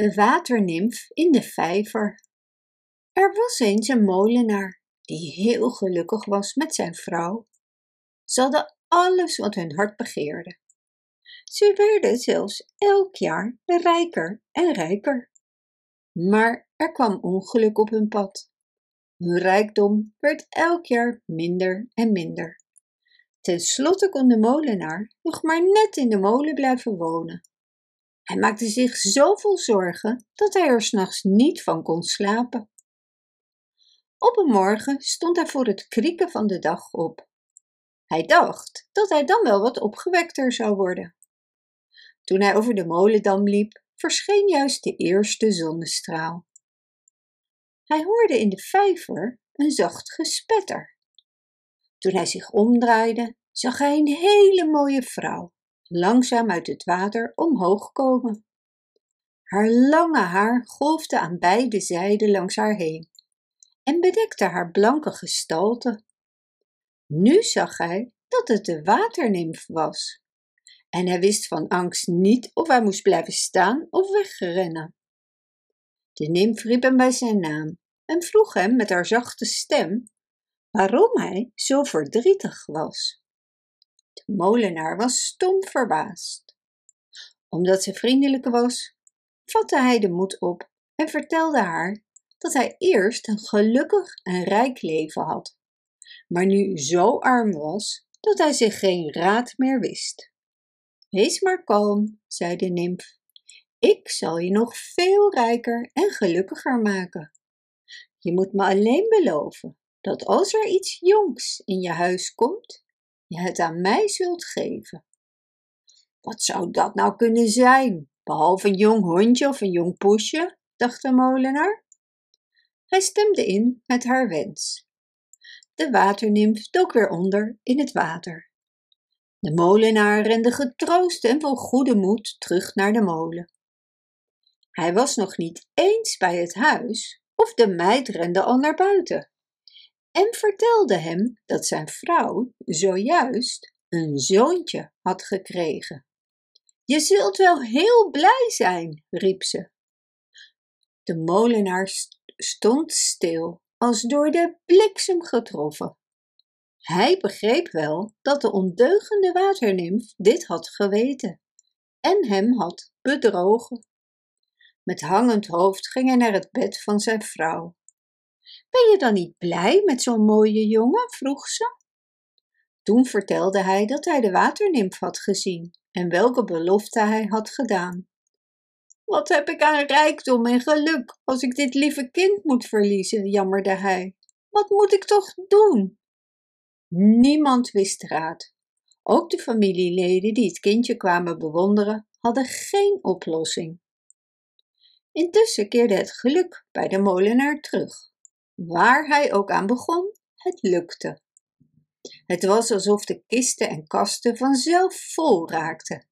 Een waternimf in de vijver. Er was eens een molenaar die heel gelukkig was met zijn vrouw. Ze hadden alles wat hun hart begeerde. Ze werden zelfs elk jaar rijker en rijker. Maar er kwam ongeluk op hun pad. Hun rijkdom werd elk jaar minder en minder. Ten slotte kon de molenaar nog maar net in de molen blijven wonen. Hij maakte zich zoveel zorgen dat hij er s'nachts niet van kon slapen. Op een morgen stond hij voor het krieken van de dag op. Hij dacht dat hij dan wel wat opgewekter zou worden. Toen hij over de molendam liep, verscheen juist de eerste zonnestraal. Hij hoorde in de vijver een zacht gespetter. Toen hij zich omdraaide, zag hij een hele mooie vrouw langzaam uit het water omhoog komen. Haar lange haar golfde aan beide zijden langs haar heen en bedekte haar blanke gestalte. Nu zag hij dat het de waternimf was en hij wist van angst niet of hij moest blijven staan of wegrennen. De nimf riep hem bij zijn naam en vroeg hem met haar zachte stem waarom hij zo verdrietig was. De molenaar was stom verbaasd. Omdat ze vriendelijk was, vatte hij de moed op en vertelde haar dat hij eerst een gelukkig en rijk leven had, maar nu zo arm was dat hij zich geen raad meer wist. Wees maar kalm, zei de nimf. Ik zal je nog veel rijker en gelukkiger maken. Je moet me alleen beloven dat als er iets jongs in je huis komt, je het aan mij zult geven. Wat zou dat nou kunnen zijn, behalve een jong hondje of een jong poesje, dacht de molenaar. Hij stemde in met haar wens. De waternimf dook weer onder in het water. De molenaar rende getroost en vol goede moed terug naar de molen. Hij was nog niet eens bij het huis of de meid rende al naar buiten en vertelde hem dat zijn vrouw zojuist een zoontje had gekregen. Je zult wel heel blij zijn, riep ze. De molenaar stond stil, als door de bliksem getroffen. Hij begreep wel dat de ondeugende waternimf dit had geweten en hem had bedrogen. Met hangend hoofd ging hij naar het bed van zijn vrouw. Ben je dan niet blij met zo'n mooie jongen? vroeg ze. Toen vertelde hij dat hij de waternimf had gezien en welke belofte hij had gedaan. Wat heb ik aan rijkdom en geluk als ik dit lieve kind moet verliezen, jammerde hij. Wat moet ik toch doen? Niemand wist raad. Ook de familieleden die het kindje kwamen bewonderen, hadden geen oplossing. Intussen keerde het geluk bij de molenaar terug. Waar hij ook aan begon, het lukte. Het was alsof de kisten en kasten vanzelf vol raakten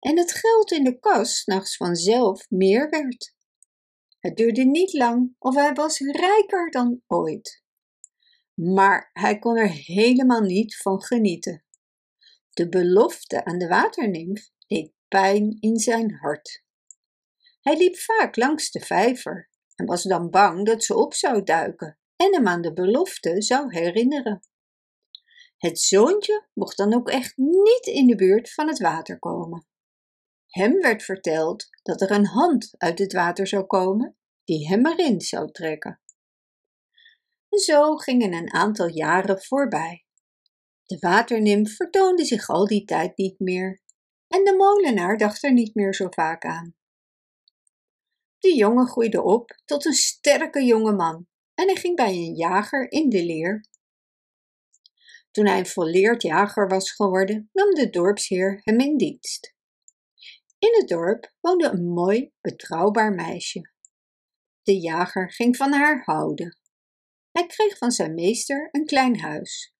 en het geld in de kas nachts vanzelf meer werd. Het duurde niet lang of hij was rijker dan ooit. Maar hij kon er helemaal niet van genieten. De belofte aan de waternimf deed pijn in zijn hart. Hij liep vaak langs de vijver en was dan bang dat ze op zou duiken en hem aan de belofte zou herinneren. Het zoontje mocht dan ook echt niet in de buurt van het water komen. Hem werd verteld dat er een hand uit het water zou komen die hem erin zou trekken. Zo gingen een aantal jaren voorbij. De waternimf vertoonde zich al die tijd niet meer en de molenaar dacht er niet meer zo vaak aan. De jongen groeide op tot een sterke jonge man en hij ging bij een jager in de leer. Toen hij een volleerd jager was geworden, nam de dorpsheer hem in dienst. In het dorp woonde een mooi, betrouwbaar meisje. De jager ging van haar houden. Hij kreeg van zijn meester een klein huis.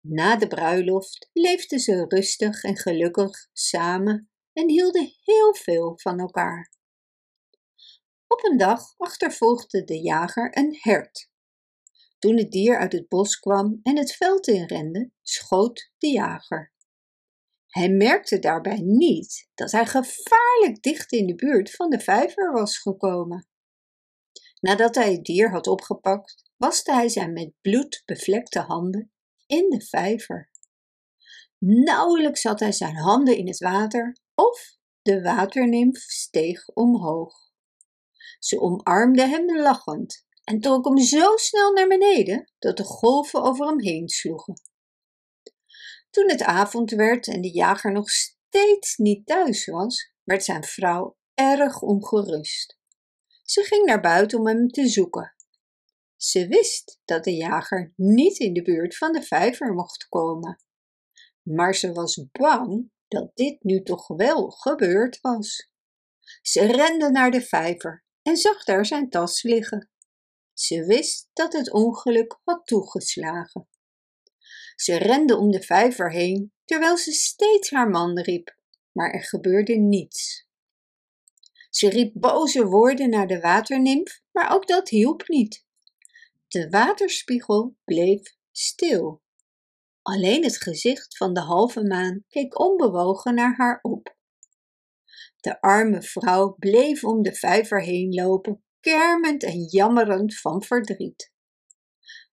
Na de bruiloft leefden ze rustig en gelukkig samen en hielden heel veel van elkaar. Op een dag achtervolgde de jager een hert. Toen het dier uit het bos kwam en het veld inrende, schoot de jager. Hij merkte daarbij niet dat hij gevaarlijk dicht in de buurt van de vijver was gekomen. Nadat hij het dier had opgepakt, waste hij zijn met bloed bevlekte handen in de vijver. Nauwelijks had hij zijn handen in het water of de waternimf steeg omhoog. Ze omarmde hem lachend en trok hem zo snel naar beneden dat de golven over hem heen sloegen. Toen het avond werd en de jager nog steeds niet thuis was, werd zijn vrouw erg ongerust. Ze ging naar buiten om hem te zoeken. Ze wist dat de jager niet in de buurt van de vijver mocht komen. Maar ze was bang dat dit nu toch wel gebeurd was. Ze rende naar de vijver en zag daar zijn tas liggen. Ze wist dat het ongeluk had toegeslagen. Ze rende om de vijver heen, terwijl ze steeds haar man riep, maar er gebeurde niets. Ze riep boze woorden naar de waternimf, maar ook dat hielp niet. De waterspiegel bleef stil. Alleen het gezicht van de halve maan keek onbewogen naar haar op. De arme vrouw bleef om de vijver heen lopen, kermend en jammerend van verdriet.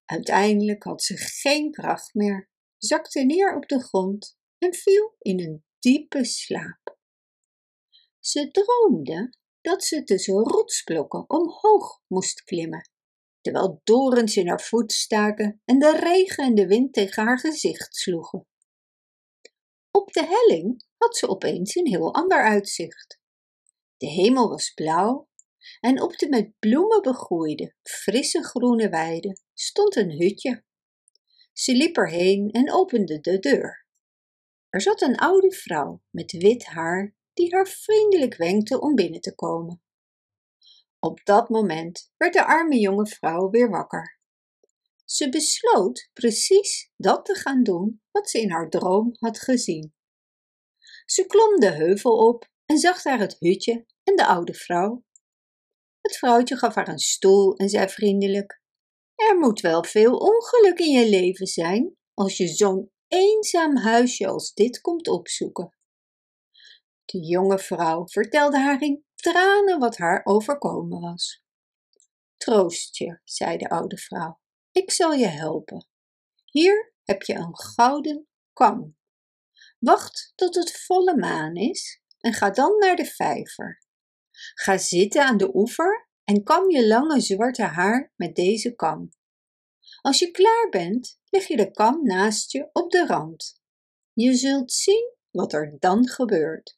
Uiteindelijk had ze geen kracht meer, zakte neer op de grond en viel in een diepe slaap. Ze droomde dat ze tussen rotsblokken omhoog moest klimmen, terwijl dorens in haar voet staken en de regen en de wind tegen haar gezicht sloegen. Op de helling had ze opeens een heel ander uitzicht. De hemel was blauw en op de met bloemen begroeide, frisse groene weide stond een hutje. Ze liep erheen en opende de deur. Er zat een oude vrouw met wit haar die haar vriendelijk wenkte om binnen te komen. Op dat moment werd de arme jonge vrouw weer wakker. Ze besloot precies dat te gaan doen wat ze in haar droom had gezien. Ze klom de heuvel op en zag daar het hutje en de oude vrouw. Het vrouwtje gaf haar een stoel en zei vriendelijk: Er moet wel veel ongeluk in je leven zijn als je zo'n eenzaam huisje als dit komt opzoeken. De jonge vrouw vertelde haar in tranen wat haar overkomen was. Troost je, zei de oude vrouw, ik zal je helpen. Hier heb je een gouden kam. Wacht tot het volle maan is en ga dan naar de vijver. Ga zitten aan de oever en kam je lange zwarte haar met deze kam. Als je klaar bent, leg je de kam naast je op de rand. Je zult zien wat er dan gebeurt.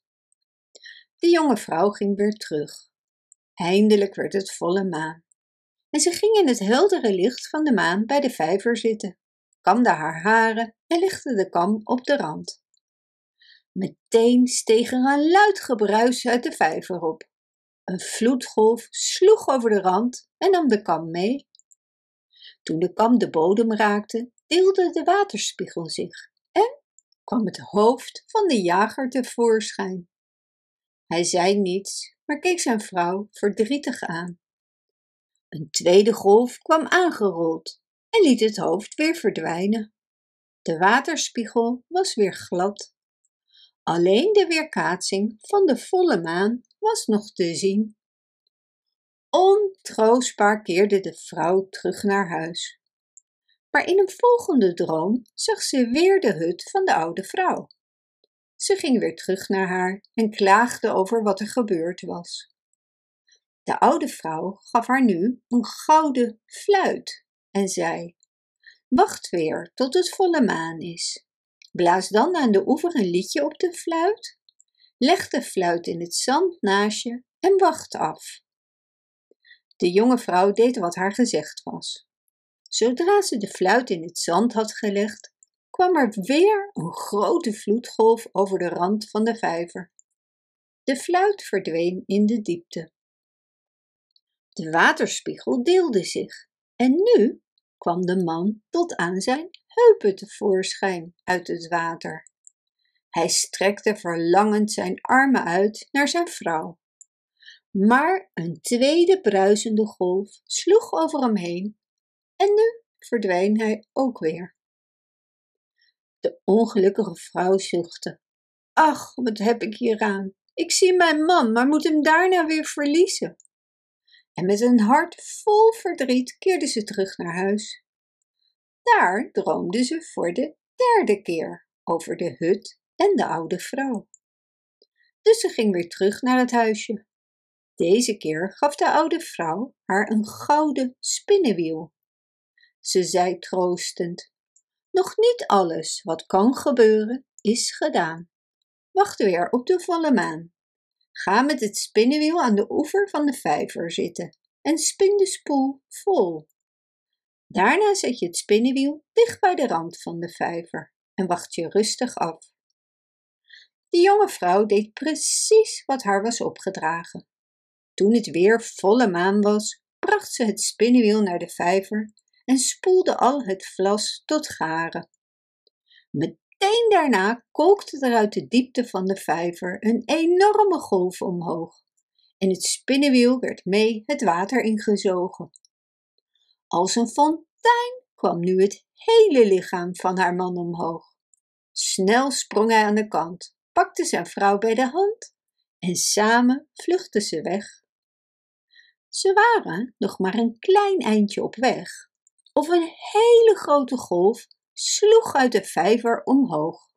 De jonge vrouw ging weer terug. Eindelijk werd het volle maan. En ze ging in het heldere licht van de maan bij de vijver zitten, kamde haar haren en legde de kam op de rand. Meteen steeg er een luid gebruis uit de vijver op. Een vloedgolf sloeg over de rand en nam de kam mee. Toen de kam de bodem raakte, deelde de waterspiegel zich en kwam het hoofd van de jager tevoorschijn. Hij zei niets, maar keek zijn vrouw verdrietig aan. Een tweede golf kwam aangerold en liet het hoofd weer verdwijnen. De waterspiegel was weer glad. Alleen de weerkaatsing van de volle maan was nog te zien. Ontroostbaar keerde de vrouw terug naar huis. Maar in een volgende droom zag ze weer de hut van de oude vrouw. Ze ging weer terug naar haar en klaagde over wat er gebeurd was. De oude vrouw gaf haar nu een gouden fluit en zei: Wacht weer tot het volle maan is. Blaas dan aan de oever een liedje op de fluit. Leg de fluit in het zand naast je en wacht af. De jonge vrouw deed wat haar gezegd was. Zodra ze de fluit in het zand had gelegd, kwam er weer een grote vloedgolf over de rand van de vijver. De fluit verdween in de diepte. De waterspiegel deelde zich en nu kwam de man tot aan zijn heupen tevoorschijn uit het water. Hij strekte verlangend zijn armen uit naar zijn vrouw. Maar een tweede bruisende golf sloeg over hem heen en nu verdween hij ook weer. De ongelukkige vrouw zuchtte. Ach, wat heb ik hier aan? Ik zie mijn man, maar moet hem daarna weer verliezen. En met een hart vol verdriet keerde ze terug naar huis. Daar droomde ze voor de derde keer over de hut en de oude vrouw. Dus ze ging weer terug naar het huisje. Deze keer gaf de oude vrouw haar een gouden spinnenwiel. Ze zei troostend: Nog niet alles wat kan gebeuren is gedaan. Wacht weer op de volle maan. Ga met het spinnenwiel aan de oever van de vijver zitten en spin de spoel vol. Daarna zet je het spinnenwiel dicht bij de rand van de vijver en wacht je rustig af. De jonge vrouw deed precies wat haar was opgedragen. Toen het weer volle maan was, bracht ze het spinnenwiel naar de vijver en spoelde al het vlas tot garen. Meteen daarna kookte er uit de diepte van de vijver een enorme golf omhoog en het spinnenwiel werd mee het water ingezogen. Als een fontein kwam nu het hele lichaam van haar man omhoog. Snel sprong hij aan de kant, pakte zijn vrouw bij de hand en samen vluchtten ze weg. Ze waren nog maar een klein eindje op weg, of een hele grote golf sloeg uit de vijver omhoog.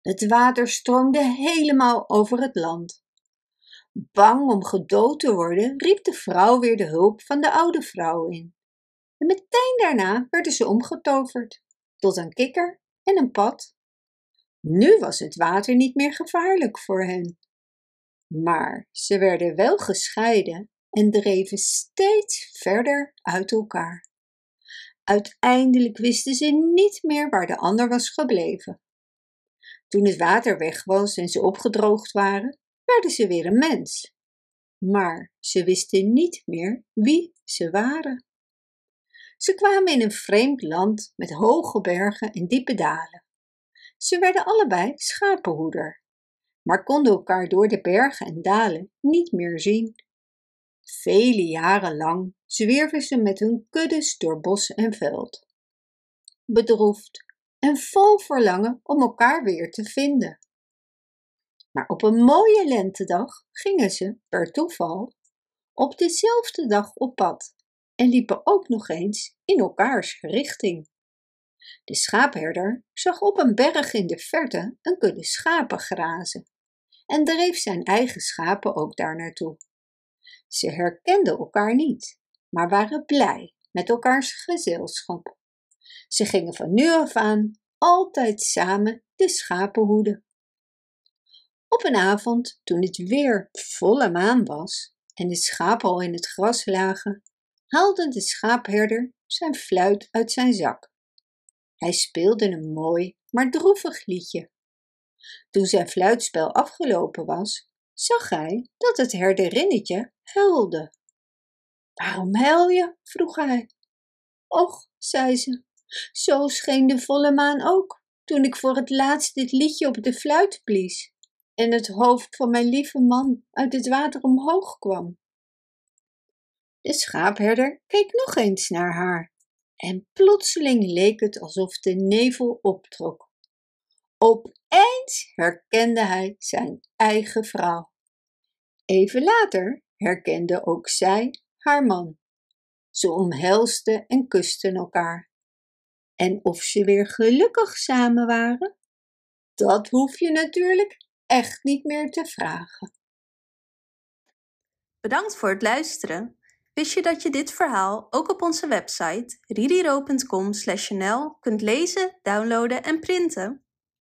Het water stroomde helemaal over het land. Bang om gedood te worden, riep de vrouw weer de hulp van de oude vrouw in. En meteen daarna werden ze omgetoverd tot een kikker en een pad. Nu was het water niet meer gevaarlijk voor hen. Maar ze werden wel gescheiden en dreven steeds verder uit elkaar. Uiteindelijk wisten ze niet meer waar de ander was gebleven. Toen het water weg was en ze opgedroogd waren, werden ze weer een mens. Maar ze wisten niet meer wie ze waren. Ze kwamen in een vreemd land met hoge bergen en diepe dalen. Ze werden allebei schapenhoeder, maar konden elkaar door de bergen en dalen niet meer zien. Vele jaren lang zwierven ze met hun kuddes door bos en veld. Bedroefd en vol verlangen om elkaar weer te vinden. Maar op een mooie lentedag gingen ze, per toeval, op dezelfde dag op pad en liepen ook nog eens in elkaars richting. De schaapherder zag op een berg in de verte een kudde schapen grazen en dreef zijn eigen schapen ook daar naartoe. Ze herkenden elkaar niet, maar waren blij met elkaars gezelschap. Ze gingen van nu af aan altijd samen de schapen hoeden. Op een avond, toen het weer volle maan was en de schapen al in het gras lagen, haalde de schaapherder zijn fluit uit zijn zak. Hij speelde een mooi, maar droevig liedje. Toen zijn fluitspel afgelopen was, zag hij dat het herderinnetje huilde. Waarom huil je? vroeg hij. Och, zei ze, zo scheen de volle maan ook, toen ik voor het laatst dit liedje op de fluit blies en het hoofd van mijn lieve man uit het water omhoog kwam. De schaapherder keek nog eens naar haar en plotseling leek het alsof de nevel optrok. Opeens herkende hij zijn eigen vrouw. Even later herkende ook zij haar man. Ze omhelsten en kusten elkaar. En of ze weer gelukkig samen waren, dat hoef je natuurlijk echt niet meer te vragen. Bedankt voor het luisteren. Wist je dat je dit verhaal ook op onze website ririro.com/nl kunt lezen, downloaden en printen?